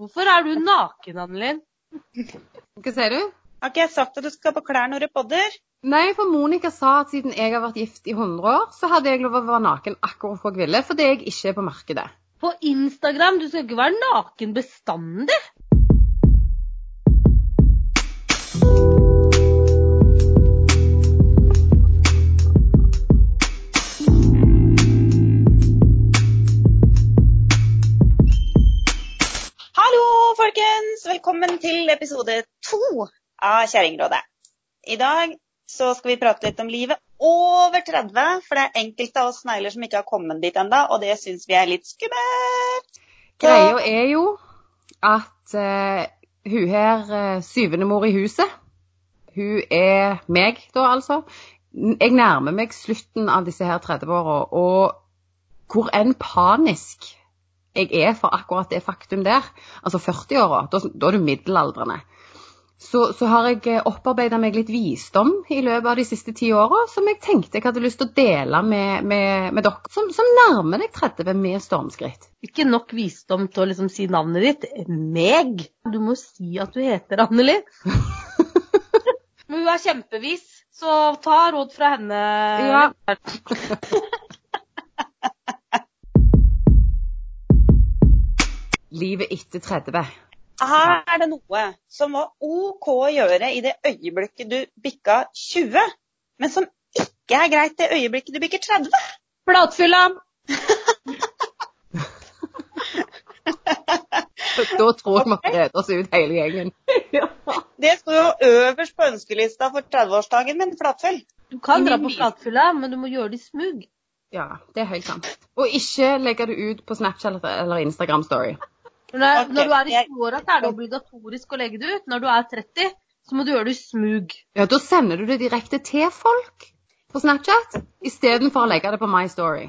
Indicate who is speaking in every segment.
Speaker 1: Hvorfor er du naken, Annelin?
Speaker 2: Hva sier du?
Speaker 3: Har ikke jeg sagt at du skal på klær når du podder?
Speaker 2: Nei, for Monica sa at siden jeg har vært gift i 100 år, så hadde jeg lov å være naken akkurat hvor jeg ville, fordi jeg ikke er på markedet.
Speaker 1: På Instagram? Du skal ikke være naken bestandig.
Speaker 3: Folkens! Velkommen til episode to av Kjerringrådet. I dag så skal vi prate litt om livet over 30, for det er enkelte av oss snegler som ikke har kommet dit ennå, og det syns vi er litt skummelt.
Speaker 2: Greia er jo at uh, hun her, eh, syvende mor i huset, hun er meg da altså. Jeg nærmer meg slutten av disse her 30-åra, og hvor enn panisk jeg er for akkurat det faktum der, altså 40-åra, da, da er du middelaldrende, så, så har jeg opparbeida meg litt visdom i løpet av de siste ti åra som jeg tenkte jeg hadde lyst til å dele med, med, med dere som, som nærmer deg 30 med stormskritt.
Speaker 1: Ikke nok visdom til å liksom si navnet ditt. Meg. Du må si at du heter Anneli. Men hun er kjempevis, så ta råd fra henne.
Speaker 2: Ja. Livet etter 30.
Speaker 3: Her er det noe som var OK å gjøre i det øyeblikket du bikka 20, men som ikke er greit det øyeblikket du bikker 30.
Speaker 1: Flatfylla.
Speaker 2: Da tror jeg vi har oss ut hele gjengen.
Speaker 3: Det står jo øverst på ønskelista for 30-årsdagen min, flatfyll.
Speaker 1: Du kan dra på flatfylla, men du må gjøre det i smug.
Speaker 2: Ja, det er helt sant. Og ikke legge det ut på Snapchat eller Instagram Story.
Speaker 1: Når,
Speaker 3: okay.
Speaker 1: når du er i
Speaker 3: jeg-
Speaker 1: 20-åra, så er det obligatorisk å legge det ut. Når du er 30, så må du gjøre det i smug.
Speaker 2: Ja, da sender du det direkte til folk på Snapchat istedenfor å legge det på My Story.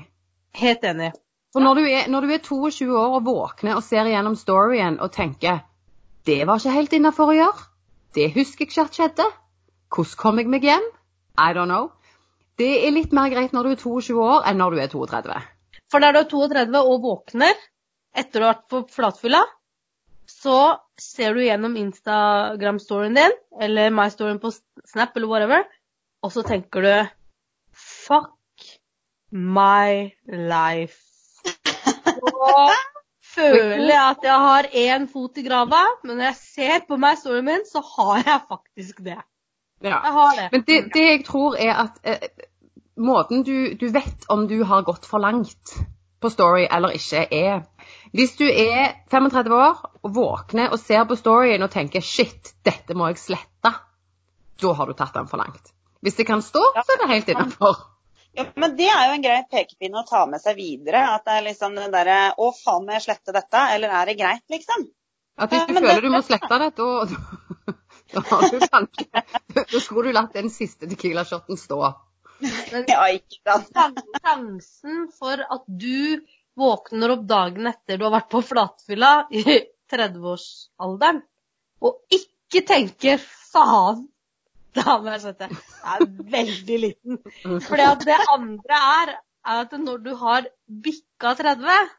Speaker 1: Helt enig.
Speaker 2: For når du, er, når du er 22 år og våkner og ser gjennom storyen og tenker det var ikke helt innafor å gjøre, det husker jeg ikke at skjedde, hvordan kom jeg meg hjem? I don't know. Det er litt mer greit når du er 22 år enn når du er 32.
Speaker 1: For når du er 32 og våkner etter å ha vært på flatfylla, så ser du gjennom Instagram-storyen din, eller my-storyen på Snap eller whatever, og så tenker du Fuck my life. Så føler jeg at jeg har én fot i grava, men når jeg ser på meg storyen min, så har jeg faktisk det.
Speaker 2: Ja.
Speaker 1: Jeg har det.
Speaker 2: Men det, det jeg tror er at eh, måten du, du vet om du har gått for langt på story eller ikke, er Hvis du er 35 år og våkner og ser på storyen og tenker 'shit, dette må jeg slette', da har du tatt den for langt. Hvis det kan stå, så er det helt innafor.
Speaker 3: Ja, men det er jo en grei pekepinne å ta med seg videre. At det er liksom den derre Å, faen, må jeg slette dette? Eller er det greit, liksom?
Speaker 2: At hvis du
Speaker 3: men
Speaker 2: føler
Speaker 3: det-
Speaker 2: du må slette det, da, da, da har du kanskje Da skulle du latt den siste Tequila-shoten stå.
Speaker 1: Men
Speaker 3: Ja, ikke sant?
Speaker 1: Sjansen for at du våkner opp dagen etter du har vært på flatfylla i 30-årsalderen, og ikke tenker 'faen', da må jeg slette, er veldig liten. Fordi det andre er, er at når du har bikka 30,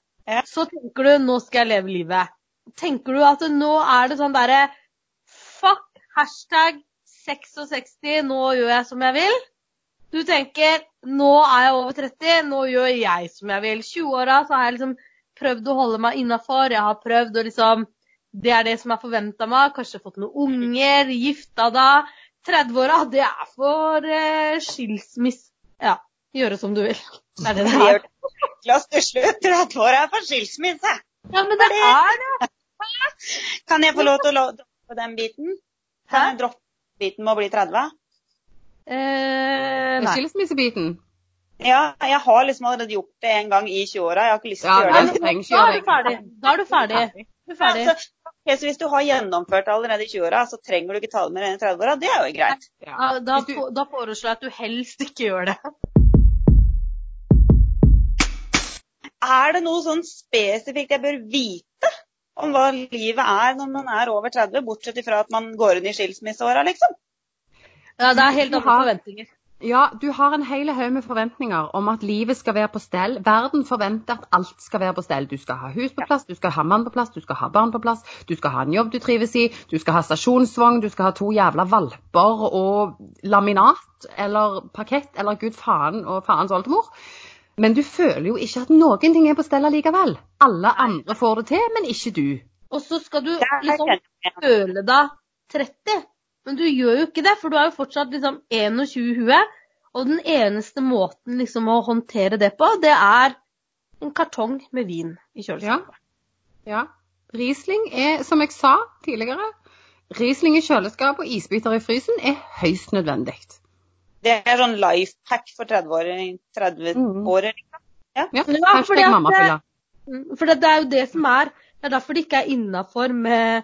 Speaker 1: så tenker du 'nå skal jeg leve livet'. Tenker du at nå er det sånn derre Fuck, hashtag 66, nå gjør jeg som jeg vil. Du tenker nå er jeg over 30, nå gjør jeg som jeg vil. 20-åra så har jeg liksom prøvd å holde meg innafor. Jeg har prøvd å liksom Det er det som er forventa meg. Kanskje fått noen unger, gifta da. 30-åra, det er for eh, skilsmiss... Ja, gjøre som du vil. Det er det det er.
Speaker 3: La oss til slutt. 30-åra er for skilsmisse.
Speaker 1: Ja, men det er det.
Speaker 3: Kan jeg få lov til å droppe den biten? Kan jeg droppe biten med å bli 30?
Speaker 1: Eh, nei.
Speaker 2: Skilsmissebiten.
Speaker 3: Ja, jeg har liksom allerede gjort det en gang i 20-åra. Jeg har ikke lyst til
Speaker 2: Ja,
Speaker 3: å gjøre det.
Speaker 1: Da er du ferdig. Da er du ferdig. Du er ferdig.
Speaker 3: Ja, så, ok, så hvis du har gjennomført det allerede i 20-åra, så trenger du ikke ta det med i 30-åra. Det er jo greit.
Speaker 2: Ja.
Speaker 1: Da, da,
Speaker 2: du-
Speaker 1: da foreslår jeg at du helst ikke gjør det.
Speaker 3: Er det noe sånn spesifikt jeg bør vite om hva livet er når man er over 30, bortsett ifra at man går inn i skilsmisseåra, liksom?
Speaker 1: Ja, det er helt andre forventninger.
Speaker 2: Ja, du har en hel haug med forventninger om at livet skal være på stell. Verden forventer at alt skal være på stell. Du skal ha hus på plass, du skal ha mann på plass, du skal ha barn på plass, du skal ha en jobb du trives i, du skal ha stasjonsvogn, du skal ha to jævla valper og laminat eller parkett eller gud faen og faens oldemor. Men du føler jo ikke at noen ting er på stell allikevel. Alle andre får det til, men ikke du.
Speaker 1: Og så skal du liksom føle deg 30, men du gjør jo ikke det, for du er jo fortsatt liksom 21 i huet. Og den eneste måten liksom å håndtere det på, det er en kartong med vin i
Speaker 2: Ja.
Speaker 1: kjøleskapet.
Speaker 2: ja. Riesling er, som jeg sa tidligere, Riesling i kjøleskapet og isbiter i frysen er høyst nødvendig.
Speaker 3: Det er sånn life hack for 30-åringer. 30
Speaker 2: Mhm.
Speaker 3: liksom.
Speaker 2: Ja,
Speaker 1: Ja, fordi at
Speaker 2: fordi
Speaker 1: Mm, For det, er jo det som er Det er derfor det ikke er innafor med,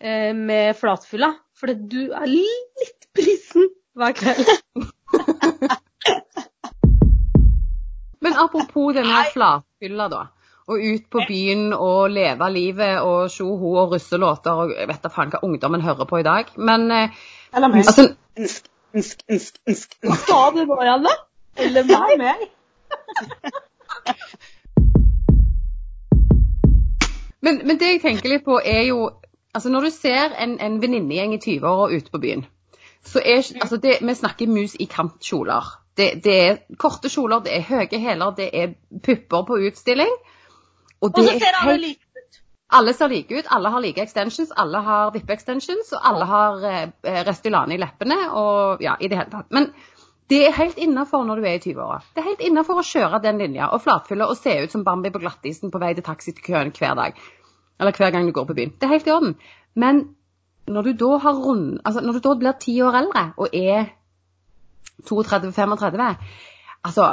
Speaker 1: med flatfylla. For du er litt brisen hver kveld.
Speaker 2: Men apropos denne flatfylla, da. Og ut på byen og leve livet og tjoho og russelåter og jeg vet da faen hva ungdommen hører på i dag. Men eh,
Speaker 1: Eller meg.
Speaker 2: altså,
Speaker 3: Nsk, nsk, nsk, nsk, nsk.
Speaker 1: sa du nå, Janne? Eller meg? meg.
Speaker 2: men, men det jeg tenker litt på, er jo Altså, når du ser en, en venninnegjeng i 20-åra ute på byen, så er altså det, Vi snakker mus i kantkjoler. Det, det er korte kjoler, det er høye hæler, det er pupper på utstilling. Og
Speaker 1: Og så
Speaker 2: er
Speaker 1: ser alle like ut.
Speaker 2: Alle ser like ut, alle har like extensions, alle har vippe-extensions, og alle har eh, Restylane i leppene, og ja, i det hele tatt. Men det er helt innafor når du er i 20-åra. Det er helt innafor å kjøre den linja og flatfylle og se ut som Bambi på glattisen på vei til taxikøen hver dag. Eller hver gang du går på byen. Det er helt i orden. Men når du da har rund... Altså, når du da blir ti år eldre og er 32-35 Altså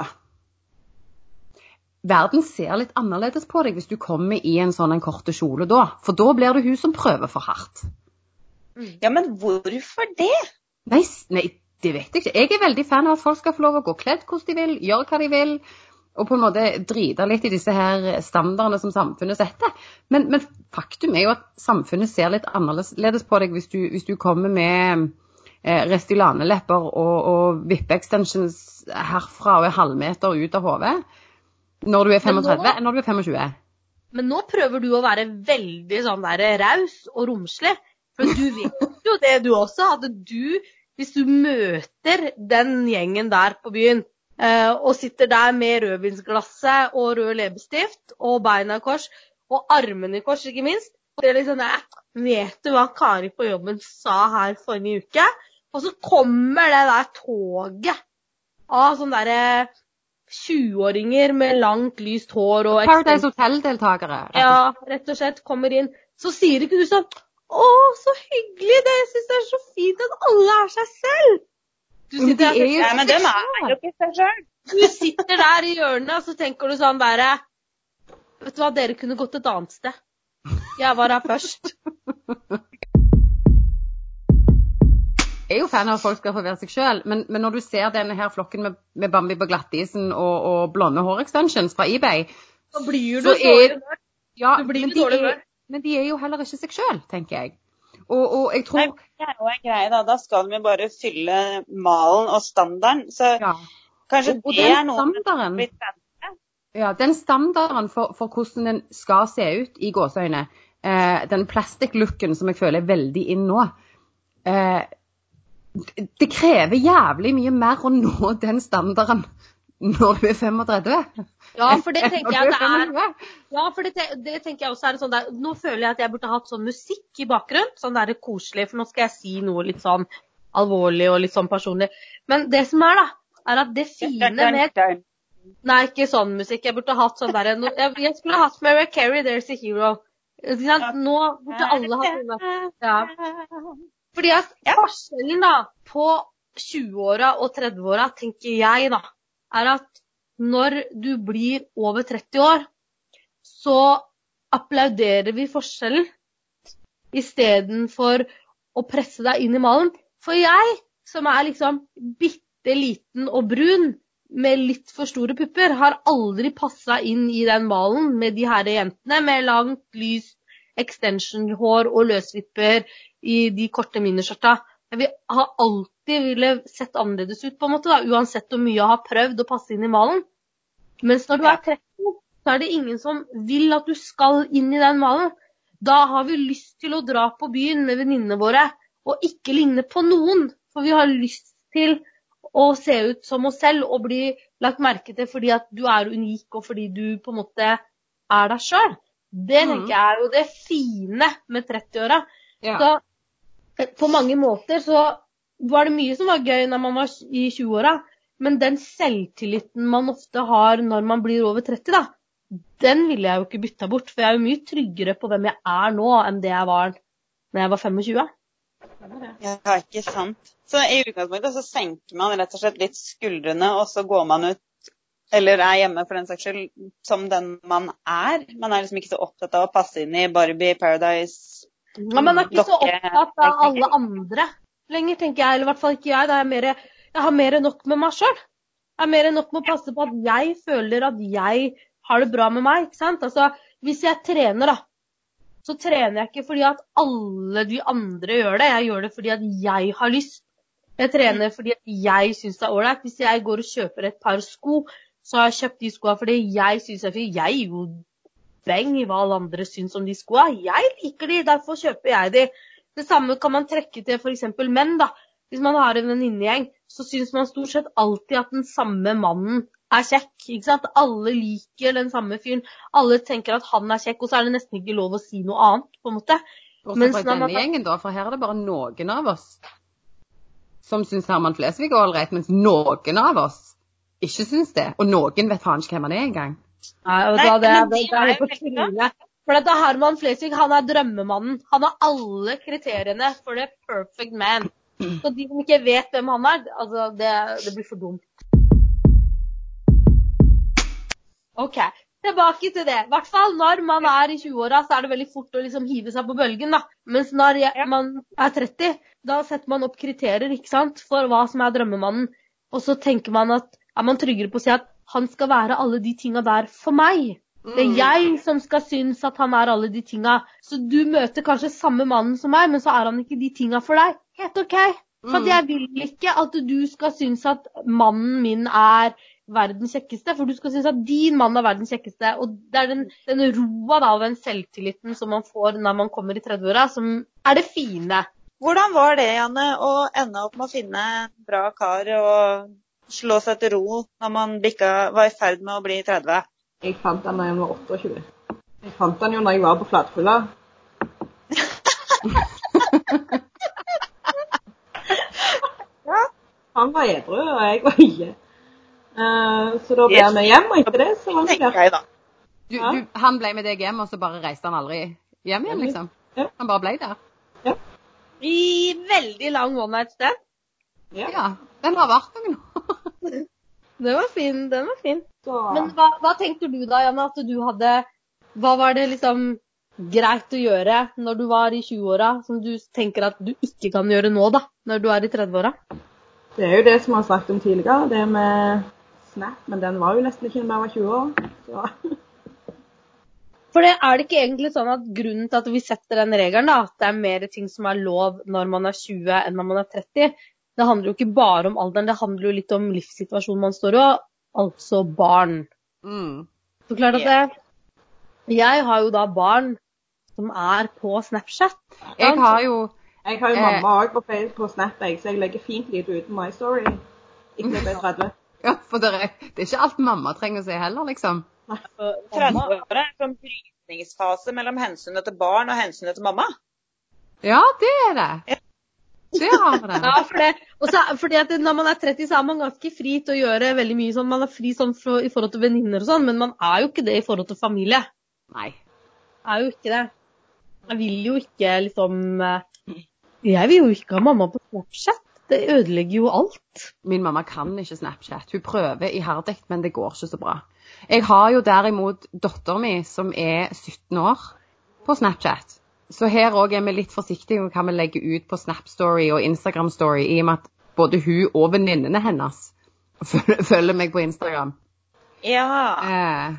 Speaker 2: Verden ser litt annerledes på deg hvis du kommer i en sånn en korte kjole da. For da blir du hun som prøver for hardt.
Speaker 3: Ja, men hvorfor det?
Speaker 2: Nei, nei, det vet jeg ikke. Jeg er veldig fan av at folk skal få lov å gå kledd hvordan de vil, gjøre hva de vil, og på en måte drite litt i disse her standardene som samfunnet setter. Men, men faktum er jo at samfunnet ser litt annerledes på deg hvis du, hvis du kommer med eh, Restylane-lepper og, og vippe-extensions herfra og er halvmeter ut av hodet når du er
Speaker 1: Men nå-
Speaker 2: 35 enn når du er 25.
Speaker 1: Men nå prøver du å være veldig sånn der raus og romslig. For du vet jo det du også, at du, hvis du møter den gjengen der på byen, og sitter der med rødvinsglasset og rød leppestift og beina i kors, og armene i kors, ikke minst, det er liksom jeg Vet du hva Kari på jobben sa her forrige uke? Og så kommer det der toget av sånne derre 20-åringer med langt, lyst hår og
Speaker 2: Paradise Hotel-deltakere.
Speaker 1: ja, rett og slett kommer inn, så sier ikke du sånn Å, så hyggelig! det, Jeg syns det er så fint at alle er seg selv. Du sitter,
Speaker 2: er jo-
Speaker 3: Ja, men de er jo ikke seg sjøl.
Speaker 1: du sitter der i hjørnet, og så tenker du sånn bare Vet du hva, dere kunne gått et annet sted. Jeg var her først.
Speaker 2: Jeg er jo fan av at folk skal få være seg sjøl, men, men når du ser denne her flokken med, med Bambi på glattisen og, og blonde hårextensions fra eBay
Speaker 1: Så blir
Speaker 2: Så er- ja,
Speaker 1: Du blir
Speaker 2: men, de er, men de er jo heller ikke seg sjøl, tenker jeg. Og, og jeg
Speaker 3: Nei, det er jo en greie, da. Da skal vi bare fylle malen og standarden. Så
Speaker 2: ja,
Speaker 3: kanskje
Speaker 2: og, og
Speaker 3: det er noe
Speaker 2: standarden, ja, den standarden for, for hvordan den skal se ut i gåseøyne, eh, den plastic-looken som jeg føler er veldig inn nå eh, Det krever jævlig mye mer å nå den standarden når du er 35.
Speaker 1: Ja, for det tenker jeg det er Ja, for det, det tenker jeg også er sånn der, Nå føler jeg at jeg burde hatt sånn musikk i bakgrunnen. Sånn der koselig, for nå skal jeg si noe litt sånn alvorlig og litt sånn personlig. Men det som er, da, er at det fine med Nei, ikke sånn musikk. Jeg burde hatt sånn derre jeg, skulle hatt Mary Carey, 'There's a Hero'. Nå burde alle hatt sånne. Ja. Fordi at forskjellen da på 20-åra og 30-åra, tenker jeg da, er at når du blir over 30 år, så applauderer vi forskjellen istedenfor å presse deg inn i malen. For jeg, som er liksom bitte liten og brun med litt for store pupper, har aldri passa inn i den malen med de herre jentene med langt, lyst extension-hår og løsvipper i de korte miniskjørta. Jeg vil har alltid ville sett annerledes ut, på en måte, da, uansett hvor mye jeg har prøvd å passe inn i malen. Mens når du er 30, så er det ingen som vil at du skal inn i den malen. Da har vi lyst til å dra på byen med venninnene våre og ikke ligne på noen. For vi har lyst til å se ut som oss selv og bli lagt merke til fordi at du er unik, og fordi du på en måte er deg sjøl. Det
Speaker 2: Mhm.
Speaker 1: tenker jeg er jo det fine med 30-åra.
Speaker 2: Ja.
Speaker 1: Eh, på mange måter så var det mye som var gøy når man var i 20-åra, men den selvtilliten man ofte har når man blir over 30, da, den ville jeg jo ikke bytta bort. For jeg er jo mye tryggere på hvem jeg er nå, enn det jeg var da jeg var 25.
Speaker 3: Ja, ikke sant. Så i utgangspunktet så senker man rett og slett litt skuldrene, og så går man ut, eller er hjemme for den saks skyld, som den man er. Man er liksom ikke så opptatt av å passe inn i Barbie, Paradise
Speaker 1: Men man er ikke så opptatt av alle andre lenger, tenker jeg. Eller i hvert fall ikke jeg. Er mer, jeg har mer enn nok med meg sjøl. Jeg har mer enn nok med å passe på at jeg føler at jeg har det bra med meg. ikke sant? Altså, Hvis jeg trener, da, så trener jeg ikke fordi at alle de andre gjør det. Jeg gjør det fordi at jeg har lyst. Jeg trener fordi at jeg syns det er ålreit. Hvis jeg går og kjøper et par sko, så har jeg kjøpt de skoa fordi jeg syns er fint. Jeg gir jo beng i hva alle andre syns om de skoa. Jeg liker de, derfor kjøper jeg de. Det samme kan man trekke til f.eks. menn. da. Hvis man har en venninnegjeng, så syns man stort sett alltid at den samme mannen er kjekk. ikke sant? Alle liker den samme fyren. Alle tenker at han er kjekk, og så er det nesten ikke lov å si noe annet. på en måte.
Speaker 2: Bortsett
Speaker 1: Mens når man-
Speaker 2: denne gjengen, da, for her er det bare noen av oss som syns Herman Flesvig er ålreit, mens noen av oss ikke syns det. Og noen vet faen ikke hvem han er engang.
Speaker 1: Nei,
Speaker 3: Nei,
Speaker 1: det, det,
Speaker 3: de
Speaker 1: det er på trynet. For dette Herman Flesvig han er drømmemannen. Han har alle kriteriene for the perfect man. Så de som ikke vet hvem han er, altså det, det blir for dumt. OK, tilbake til det. I hvert fall når man er i 20-åra, så er det veldig fort å liksom hive seg på bølgen. da. Mens når man er 30, da setter man opp kriterier ikke sant, for hva som er drømmemannen. Og så tenker man at er man tryggere på å si at han skal være alle de tinga der for meg. Det er jeg som skal synes at han er alle de tinga. Så du møter kanskje samme mannen som meg, men så er han ikke de tinga for deg. Helt OK. For
Speaker 2: Mm.
Speaker 1: jeg vil ikke at du skal synes at mannen min er verdens kjekkeste, for du skal synes at din mann er verdens kjekkeste. Og det er den, den roa da, og den selvtilliten som man får når man kommer i 30-åra, som er det fine.
Speaker 3: Hvordan var det, Janne, å ende opp med å finne en bra kar og slå seg til ro når man bikka, var i ferd med å bli 30?
Speaker 4: Jeg fant den da jeg var 28. Jeg fant den jo når jeg var på flatfylla. Han var edru, og jeg var ikke. Uh, så da ble vi hjem, og etter det så var vi der.
Speaker 2: Du, du, han ble med deg hjem, og så bare reiste han aldri hjem igjen, liksom?
Speaker 4: Ja.
Speaker 2: Han bare ble der?
Speaker 1: I veldig lang one night stand.
Speaker 4: Ja.
Speaker 2: Ja. Den har vært der nå.
Speaker 1: Den var fin. Den var fin.
Speaker 4: Så,
Speaker 1: Men hva, hva tenkte du da, Janne, at du hadde Hva var det liksom greit å gjøre når du var i 20-åra, som du tenker at du ikke kan gjøre nå, da? Når du er i 30-åra?
Speaker 4: det er jo det som vi har snakket om tidligere, det med Snap, men den var jo nesten ikke da jeg var 20 år. Så.
Speaker 1: For det er det ikke egentlig sånn at grunnen til at vi setter den regelen, da, at det er mer ting som er lov når man er 20 enn når man er 30, det handler jo ikke bare om alderen, det handler jo litt om livssituasjonen man står i, altså barn.
Speaker 2: Mm.
Speaker 1: Så klart at det, Jeg har jo da barn som er på Snapchat.
Speaker 2: Jeg har jo
Speaker 4: Jeg har jo
Speaker 2: Eh.
Speaker 4: mamma òg på, Facebook- på Snap, jeg, så jeg legger fint lite ut My Story. Ikke ble 30.
Speaker 2: Ja, for det er, det er ikke alt mamma trenger å se heller, liksom.
Speaker 3: 30-åra er en sånn brytningsfase mellom hensynet til barn og hensynet til mamma.
Speaker 2: Ja, det er det. Det har vi.
Speaker 1: Ja, for det, fordi at når man er 30, så er man ganske fri til å gjøre veldig mye sånn. Man er fri sånn for, i forhold til venninner og sånn, men man er jo ikke det i forhold til familie.
Speaker 2: Nei.
Speaker 1: Er jo ikke det. Jeg vil jo ikke liksom eh, Jeg vil jo ikke ha mamma på Snapchat. Det ødelegger jo alt.
Speaker 2: Min mamma kan ikke Snapchat. Hun prøver iherdig, men det går ikke så bra. Jeg har jo derimot datteren min som er 17 år på Snapchat. Så her òg er vi litt forsiktige med hva vi legger ut på Snap Story og Instagram Story, i og med at både hun og venninnene hennes følger meg på Instagram.
Speaker 3: Ja.
Speaker 2: Eh,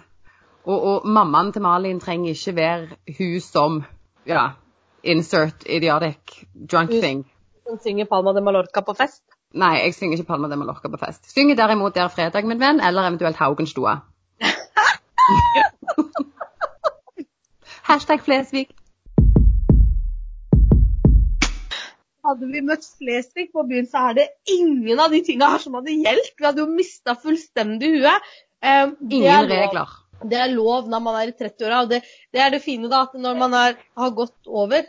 Speaker 2: og, og mammaen til Malin trenger ikke være hun som ja, insert idiotic drunk thing.
Speaker 1: Hun synger Palma de Mallorca på fest.
Speaker 2: Nei, jeg synger ikke Palma de Mallorca på fest. Synger derimot Der fredag, min venn, eller eventuelt Haugenstua. Hashtag Flesvig.
Speaker 1: Hadde vi møtt Flesvig på byen, så er det ingen av de tinga her som hadde gjeldt. Vi hadde jo mista fullstendig huet. Eh,
Speaker 2: Ingen regler.
Speaker 1: Det er lov når man er i 30-åra. og det, det er det fine, da, at når man er, har gått over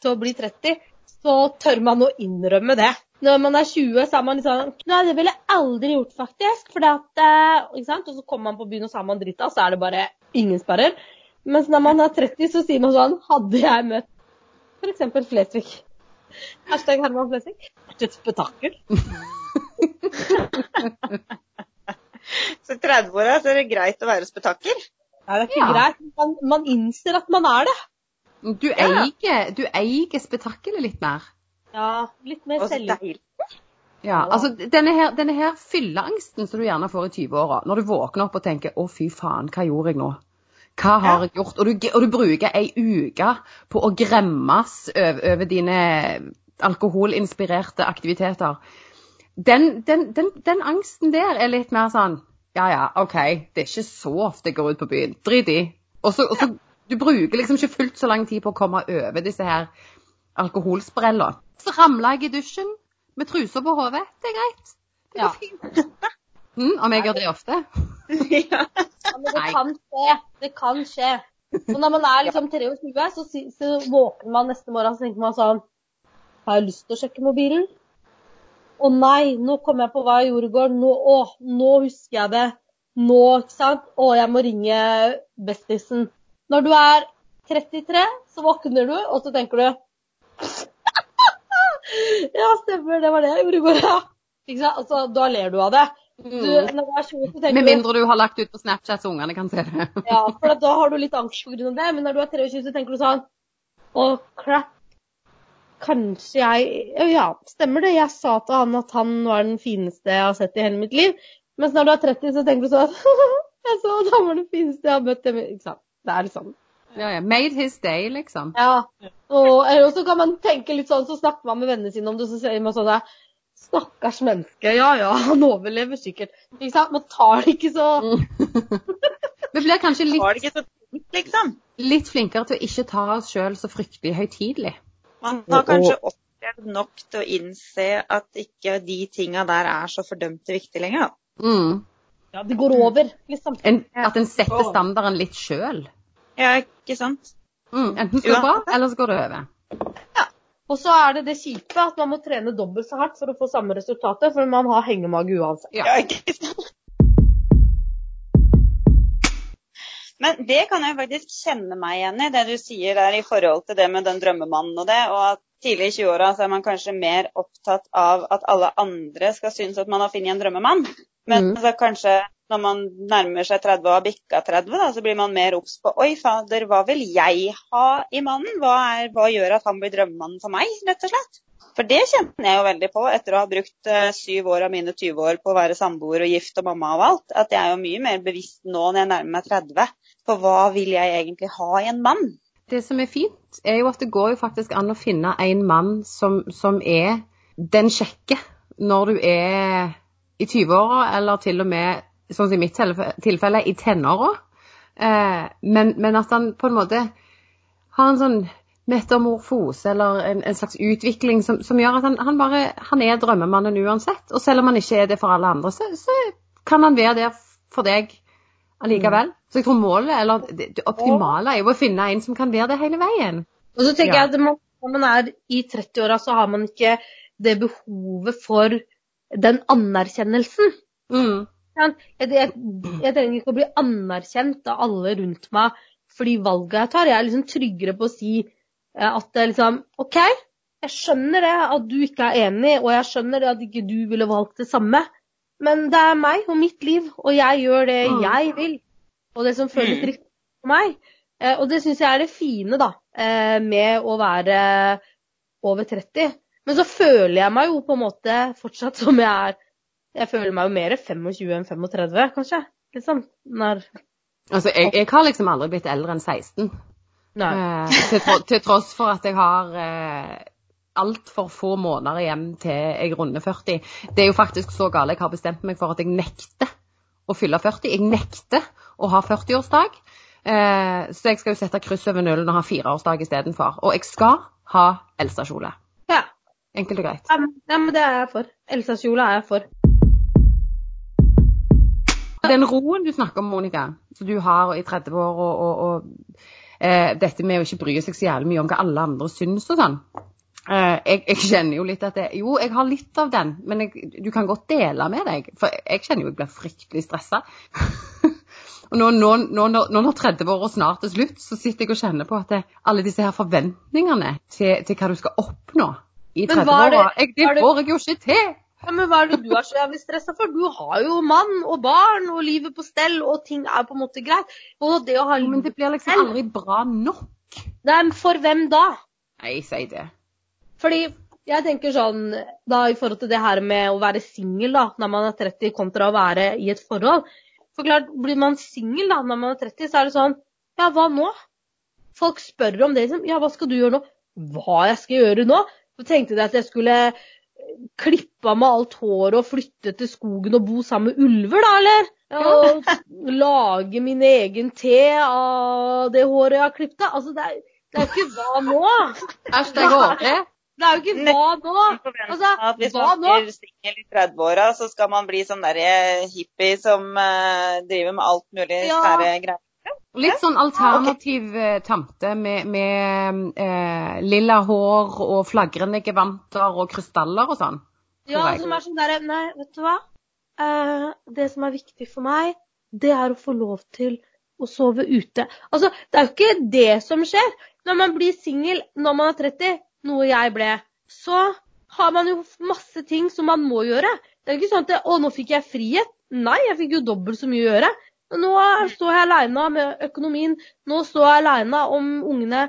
Speaker 1: til å bli 30, så tør man å innrømme det. Når man er 20, så er man sånn, Nei, det ville jeg aldri gjort, faktisk. For at, eh, ikke sant? Og så kommer man på byen, og så er man drita, så er det bare ingen sperrer. Mens når man er 30, så sier man sånn Hadde jeg møtt f.eks. Flesvig Hashtag Herman Flesvig. Vært et spetakkel.
Speaker 3: Så i 30-åra er det greit å være spetakkel.
Speaker 1: Nei, det er ikke
Speaker 2: Ja.
Speaker 1: greit. Man, man innser at man er det.
Speaker 2: Du eier, du eier spetakkelet litt mer.
Speaker 1: Ja, litt mer
Speaker 3: deilig.
Speaker 2: Ja, altså denne her, denne her fylleangsten som du gjerne får i 20-åra, når du våkner opp og tenker 'Å, fy faen, hva gjorde jeg nå?' Hva har jeg gjort? Og du, og du bruker ei uke på å gremmes over, over dine alkoholinspirerte aktiviteter. Den, den, den, den angsten der er litt mer sånn Ja ja, OK, det er ikke så ofte jeg går ut på byen. Drit i. Og så, og så Du bruker liksom ikke fullt så lang tid på å komme over disse her alkoholsprella. Så ramla jeg i dusjen med trusa på hodet. Det er greit. Det
Speaker 1: Ja.
Speaker 2: går fint. Mm, om jeg gjør det ofte?
Speaker 3: ja.
Speaker 1: Ja, men det kan skje. Det kan skje. Så når man er liksom 23, så, så våkner man neste morgen og tenker man sånn Har jeg lyst til å sjekke mobilen? Å nei, nå kom jeg på hva jeg gjorde i går. Nå, å, nå husker jeg det. Nå, ikke sant? Å, jeg må ringe bestisen. Når du er 33, så våkner du, og så tenker du Ja, stemmer, det var det jeg gjorde i går, ja. Ikke sant? Altså, da ler du av det. Du, når du er 20, så tenker
Speaker 2: Med mindre du har lagt ut på Snapchat så ungene kan se det.
Speaker 1: ja, for da har du litt angst av det. Men når du er 23, så tenker du sånn Å, crap. Kanskje jeg Ja, stemmer det. Jeg sa til han at han var den fineste jeg har sett i hele mitt liv. Mens når du er 30, så tenker du sånn Jeg så at han var den fineste jeg har møtt. i mitt-» Ikke sant. Det er liksom
Speaker 2: Ja, ja. Made his day, liksom.
Speaker 1: Ja. Og, så kan man tenke litt sånn, så snakker man med vennene sine om det, så sier man sånn der, Stakkars menneske. Ja ja, han overlever sikkert. Ikke sant. Man tar det ikke så
Speaker 2: Vi blir kanskje litt,
Speaker 3: ikke så fint, liksom?
Speaker 2: litt flinkere til å ikke ta oss sjøl så fryktelig høytidelig.
Speaker 3: Man har kanskje opplevd nok til å innse at ikke de tinga der er så fordømte viktig lenger.
Speaker 2: Mm.
Speaker 1: Ja, det går over, liksom.
Speaker 2: En, at en setter standarden litt sjøl.
Speaker 3: Ja, ikke sant?
Speaker 2: Mm. Enten så går det bra, eller så går det over.
Speaker 1: Og så er det det kjipe at man må trene dobbelt så hardt for å få samme resultatet, for man har hengemage uansett.
Speaker 2: Ja.
Speaker 3: Men det kan jeg faktisk kjenne meg igjen i, det du sier der i forhold til det med den drømmemannen og det, og at tidlig i 20-åra så er man kanskje mer opptatt av at alle andre skal synes at man har funnet en drømmemann. Men
Speaker 2: Mm.
Speaker 3: så kanskje når man nærmer seg 30 og har bikka 30, da, så blir man mer obs på Oi, fader, hva vil jeg ha i mannen? Hva, er, hva gjør at han blir drømmemannen for meg, rett og slett? For det kjenner jeg jo veldig på etter å ha brukt eh, syv år av mine 20 år på å være samboer og gift og mamma og alt. At jeg er jo mye mer bevisst nå når jeg nærmer meg 30 på hva vil jeg egentlig ha i en mann.
Speaker 2: Det som er fint, er jo at det går jo faktisk an å finne en mann som, som er den kjekke når du er i 20-åra, eller til og med, sånn som i mitt tilfelle, i tenåra. Eh, men, men at han på en måte har en sånn metamorfose eller en, en slags utvikling som, som gjør at han, han bare han er drømmemannen uansett. Og selv om han ikke er det for alle andre, så, så kan han være det for deg allikevel. Så jeg tror målet, eller det, det optimale, er jo å finne en som kan være det hele veien.
Speaker 1: Og så tenker
Speaker 2: Ja.
Speaker 1: jeg at man, når man er i 30-åra, så har man ikke det behovet for den anerkjennelsen.
Speaker 2: Mm.
Speaker 1: Jeg, jeg, jeg trenger ikke å bli anerkjent av alle rundt meg fordi valget jeg tar. Jeg er liksom tryggere på å si eh, at det er liksom OK, jeg skjønner det at du ikke er enig, og jeg skjønner det at ikke du ville valgt det samme, men det er meg og mitt liv, og jeg gjør det
Speaker 2: Mm.
Speaker 1: jeg vil, og det som føles
Speaker 3: Mm.
Speaker 1: riktig for meg. Eh, og det syns jeg er det fine da, eh, med å være over 30. Men så føler jeg meg jo på en måte fortsatt som jeg er Jeg føler meg jo mer 25 enn 35, kanskje. Liksom. Når
Speaker 2: Altså, jeg, jeg har liksom aldri blitt eldre enn 16.
Speaker 1: Nei.
Speaker 2: Eh, til, tro, til tross for at jeg har eh, altfor få måneder igjen til jeg runder 40. Det er jo faktisk så gale jeg har bestemt meg for at jeg nekter å fylle 40. Jeg nekter å ha 40-årsdag. Eh, så jeg skal jo sette kryss over nullen og ha fireårsdag istedenfor. Og jeg skal ha Elsa-kjole.
Speaker 1: Ja.
Speaker 2: Enkelt og greit.
Speaker 1: Ja, men- ja, men det er jeg for. Elsa-kjole er jeg for.
Speaker 2: Den roen du snakker om, Monica, som du har i 30 år, og, og, og eh, dette med å ikke bry seg så jævlig mye om hva alle andre syns og sånn. Eh, jeg, jeg kjenner jo litt at det, Jo, jeg har litt av den, men jeg, du kan godt dele med deg. For jeg kjenner jo jeg blir fryktelig stressa. og nå, nå, nå, nå, nå når 30-åra snart er slutt, så sitter jeg og kjenner på at det, alle disse her forventningene til, til hva du skal oppnå i
Speaker 1: Men hva er det-
Speaker 2: 30-åra, det
Speaker 1: det-
Speaker 2: får jeg jo ikke til!
Speaker 1: Ja, men hva er det du er så jævlig stressa for? Du har jo mann og barn og livet på stell, og ting er på en måte greit. Og det å ha
Speaker 2: Men det blir liksom aldri bra nok.
Speaker 1: Nei, men For hvem da?
Speaker 2: Nei, si det.
Speaker 1: Fordi jeg tenker sånn da i forhold til det her med å være singel da, når man er 30 kontra å være i et forhold. For klart, blir man singel da når man er 30, så er det sånn Ja, hva nå? Folk spør om det liksom. Ja, hva skal du gjøre nå? Hva jeg skal gjøre nå? Så tenkte jeg at jeg skulle klippe med alt håret og flytte til skogen og bo sammen med ulver, da, eller? Og lage min egen te av det håret jeg har klippet av. Altså, det er, det er jo ikke hva nå?
Speaker 2: Hashtag hårete.
Speaker 1: Det er jo ikke hva nå? Altså,
Speaker 3: hvis man
Speaker 1: nå?
Speaker 3: blir singel i 30-åra, så skal man bli sånn der hippie som eh, driver med alt mulig
Speaker 1: Ja.
Speaker 3: sære greier.
Speaker 2: Litt sånn alternativ eh, tante med, med eh, lilla hår og flagrende gevanter og krystaller og sånn.
Speaker 1: Ja, som er sånn derre Nei, vet du hva? Eh, det som er viktig for meg, det er å få lov til å sove ute. Altså, det er jo ikke det som skjer. Når man blir singel når man er 30, noe jeg ble, så har man jo masse ting som man må gjøre. Det er jo ikke sånn at Å, nå fikk jeg frihet. Nei, jeg fikk jo dobbelt så mye å gjøre. Nå står jeg aleine med økonomien. Nå står jeg aleine om ungene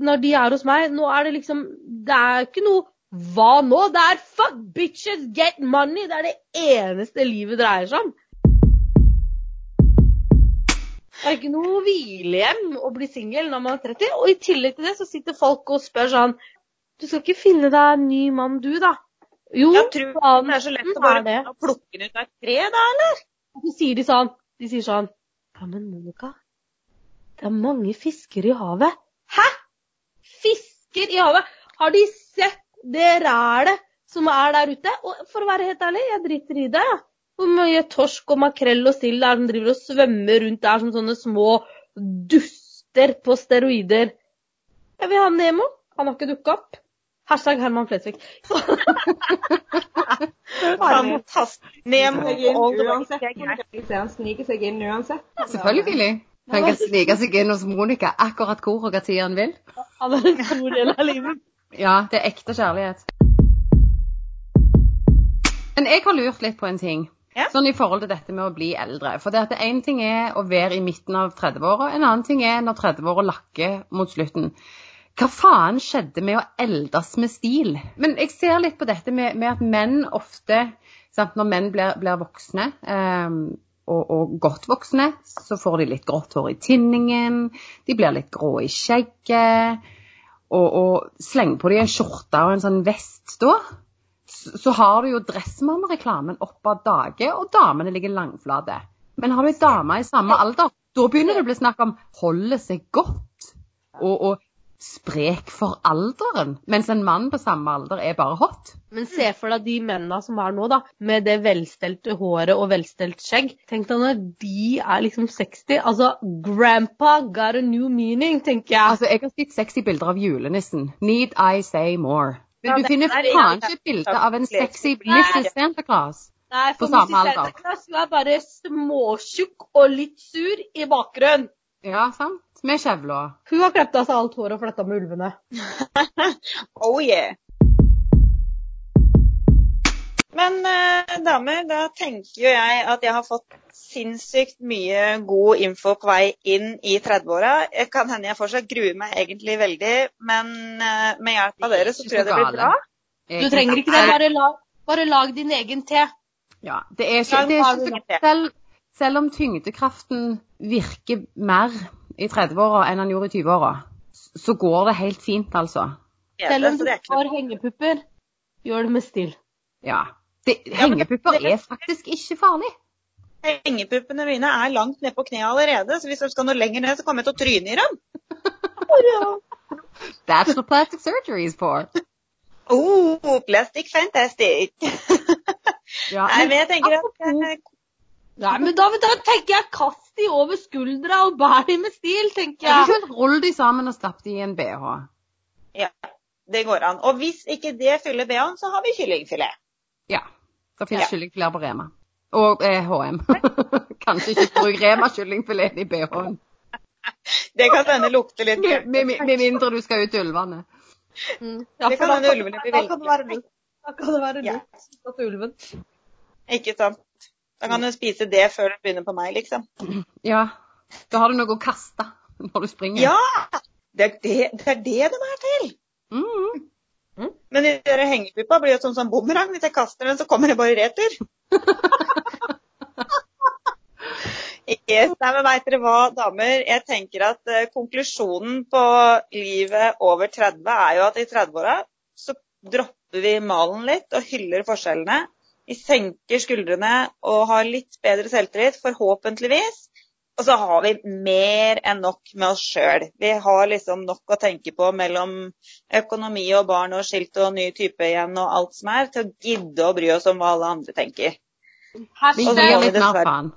Speaker 1: når de er hos meg. Nå er det liksom Det er ikke noe hva nå? Det er fuck bitches, get money! Det er det eneste livet dreier seg om. Det er ikke noe hvilehjem å bli singel når man er 30. Og i tillegg til det så sitter folk og spør sånn Du skal ikke finne deg en ny mann, du, da? Jo,
Speaker 3: Jeg tror det er så lett å bare plukke den ut av et tre, da, eller?
Speaker 1: Og så sier de sånn De sier sånn Ja, men Monica, det er mange fisker i havet. Hæ? Fisker i havet? Har de sett det rælet som er der ute? Og for å være helt ærlig, jeg driter i det. Ja. Hvor mye torsk og makrell og sild det er som driver og svømmer rundt der som sånne små duster på steroider. Jeg vil ha Nemo. Han har ikke dukka opp. Hashtag Herman Flesvig.
Speaker 3: Fantastisk. Nemo
Speaker 4: uansett. Han sniker seg inn uansett.
Speaker 2: Selvfølgelig. Han kan snike seg inn hos Monica akkurat hvor og hva tid han vil.
Speaker 1: Han er en stor del av livet.
Speaker 2: Ja, det er ekte kjærlighet. Men jeg har lurt litt på en ting. Sånn i forhold til dette med å bli eldre. For det at én ting er å være i midten av 30-åra, en annen ting er når 30-åra lakker mot slutten. Hva faen skjedde med å eldes med stil? Men jeg ser litt på dette med, med at menn ofte sant, Når menn blir, blir voksne, um, og, og godt voksne, så får de litt grått hår i tinningen, de blir litt grå i skjegget og, og slenger på dem en skjorte og en sånn vest da, så, så har du jo Dressmann-reklamen opp av dage, og damene ligger langflate. Men har du ei dame i samme alder, da begynner det å bli snakk om holde seg godt og, og sprek for alderen, mens en mann på samme alder er bare hot.
Speaker 1: Men se for deg de mennene som er nå, da, med det velstelte håret og velstelt skjegg. Tenk deg når de er liksom 60. Altså, grandpa got a new meaning, tenker jeg.
Speaker 2: Altså, jeg har sett sexy bilder av julenissen. Need I say more? Men
Speaker 3: Ja,
Speaker 2: du finner
Speaker 3: er-
Speaker 2: faen ikke et bilde av en sexy Mrs. Santa Claus.
Speaker 1: Nei,
Speaker 2: på
Speaker 1: for
Speaker 2: samme
Speaker 1: Mrs.
Speaker 2: alder.
Speaker 1: Santa Claus hun er bare småtjukk og litt sur i bakgrunnen.
Speaker 2: Ja, sant? Med kjevla.
Speaker 1: Hun har klippet av seg alt håret og fletta med ulvene.
Speaker 3: Oh yeah. Men eh, damer, da tenker jo jeg at jeg har fått sinnssykt mye god info på vei inn i 30-åra. Jeg Kan hende jeg fortsatt gruer meg egentlig veldig, men eh, med hjelp av dere så tror jeg det blir bra.
Speaker 1: Du trenger ikke det. Bare lag, bare lag din egen te.
Speaker 2: Ja, det er ikke, det er ikke selv, selv om tyngdekraften virker mer i 30-åra enn han gjorde i 20-åra, så går det helt fint, altså.
Speaker 1: Selv om du får hengepupper, gjør det med stil.
Speaker 2: Ja. Det,
Speaker 3: men
Speaker 2: hengepupper er faktisk ikke farlig.
Speaker 3: Hengepuppene mine er langt ned på kneet allerede, så hvis de skal noe lenger ned, så kommer jeg til å tryne i dem.
Speaker 2: That's what plastic surgery is for.
Speaker 3: Oh, plastic fantastic.
Speaker 2: Ja,
Speaker 3: Nei, men
Speaker 2: men,
Speaker 3: jeg tenker at
Speaker 1: Nei, men da, da tenker jeg kast de over skuldra og bær de med stil, tenker jeg.
Speaker 2: eventuelt rull de sammen og stapp de i en bh.
Speaker 3: ja, det går an. Og hvis ikke det fyller BH-en, så har vi kyllingfilet.
Speaker 2: Ja. Det finnes
Speaker 3: Ja.
Speaker 2: kyllingfilet på Rema. Og eh, HM. Kanskje ikke bruk Rema-kyllingfileten i bh-en.
Speaker 3: Det kan hende lukte litt
Speaker 2: Med, med, med mindre du skal ut til ulvene.
Speaker 1: Mm. Ja,
Speaker 3: Det kan hende ulvene blir
Speaker 1: da kan det være
Speaker 3: veldig
Speaker 1: lurt. Da kan det være
Speaker 3: Ja.
Speaker 1: at ulven.
Speaker 3: Ikke sant? Da kan du spise det før du begynner på meg, liksom.
Speaker 2: Ja. Da har du noe å kaste når du springer.
Speaker 3: Ja! Det er det, det, er det de er til.
Speaker 2: Mm.
Speaker 3: Men de der hengepuppa blir jo som sånn bumerang. Hvis jeg kaster den, så kommer det bare i retur. Yes, nei, men veit dere hva, damer? Jeg tenker at uh, konklusjonen på livet over 30 er jo at i 30-åra så dropper vi malen litt og hyller forskjellene. Vi senker skuldrene og har litt bedre selvtillit, forhåpentligvis. Og så har vi mer enn nok med oss sjøl. Vi har liksom nok å tenke på mellom økonomi og barn og skilt og ny type igjen og alt som er, til å gidde å bry oss om hva alle andre tenker.
Speaker 2: Vi gir
Speaker 3: vi
Speaker 2: litt.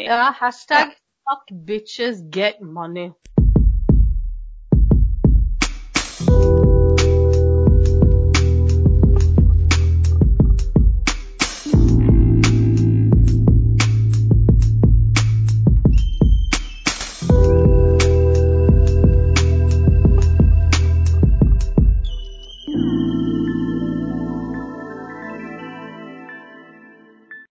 Speaker 1: Ja, hashtag fuck bitches get money.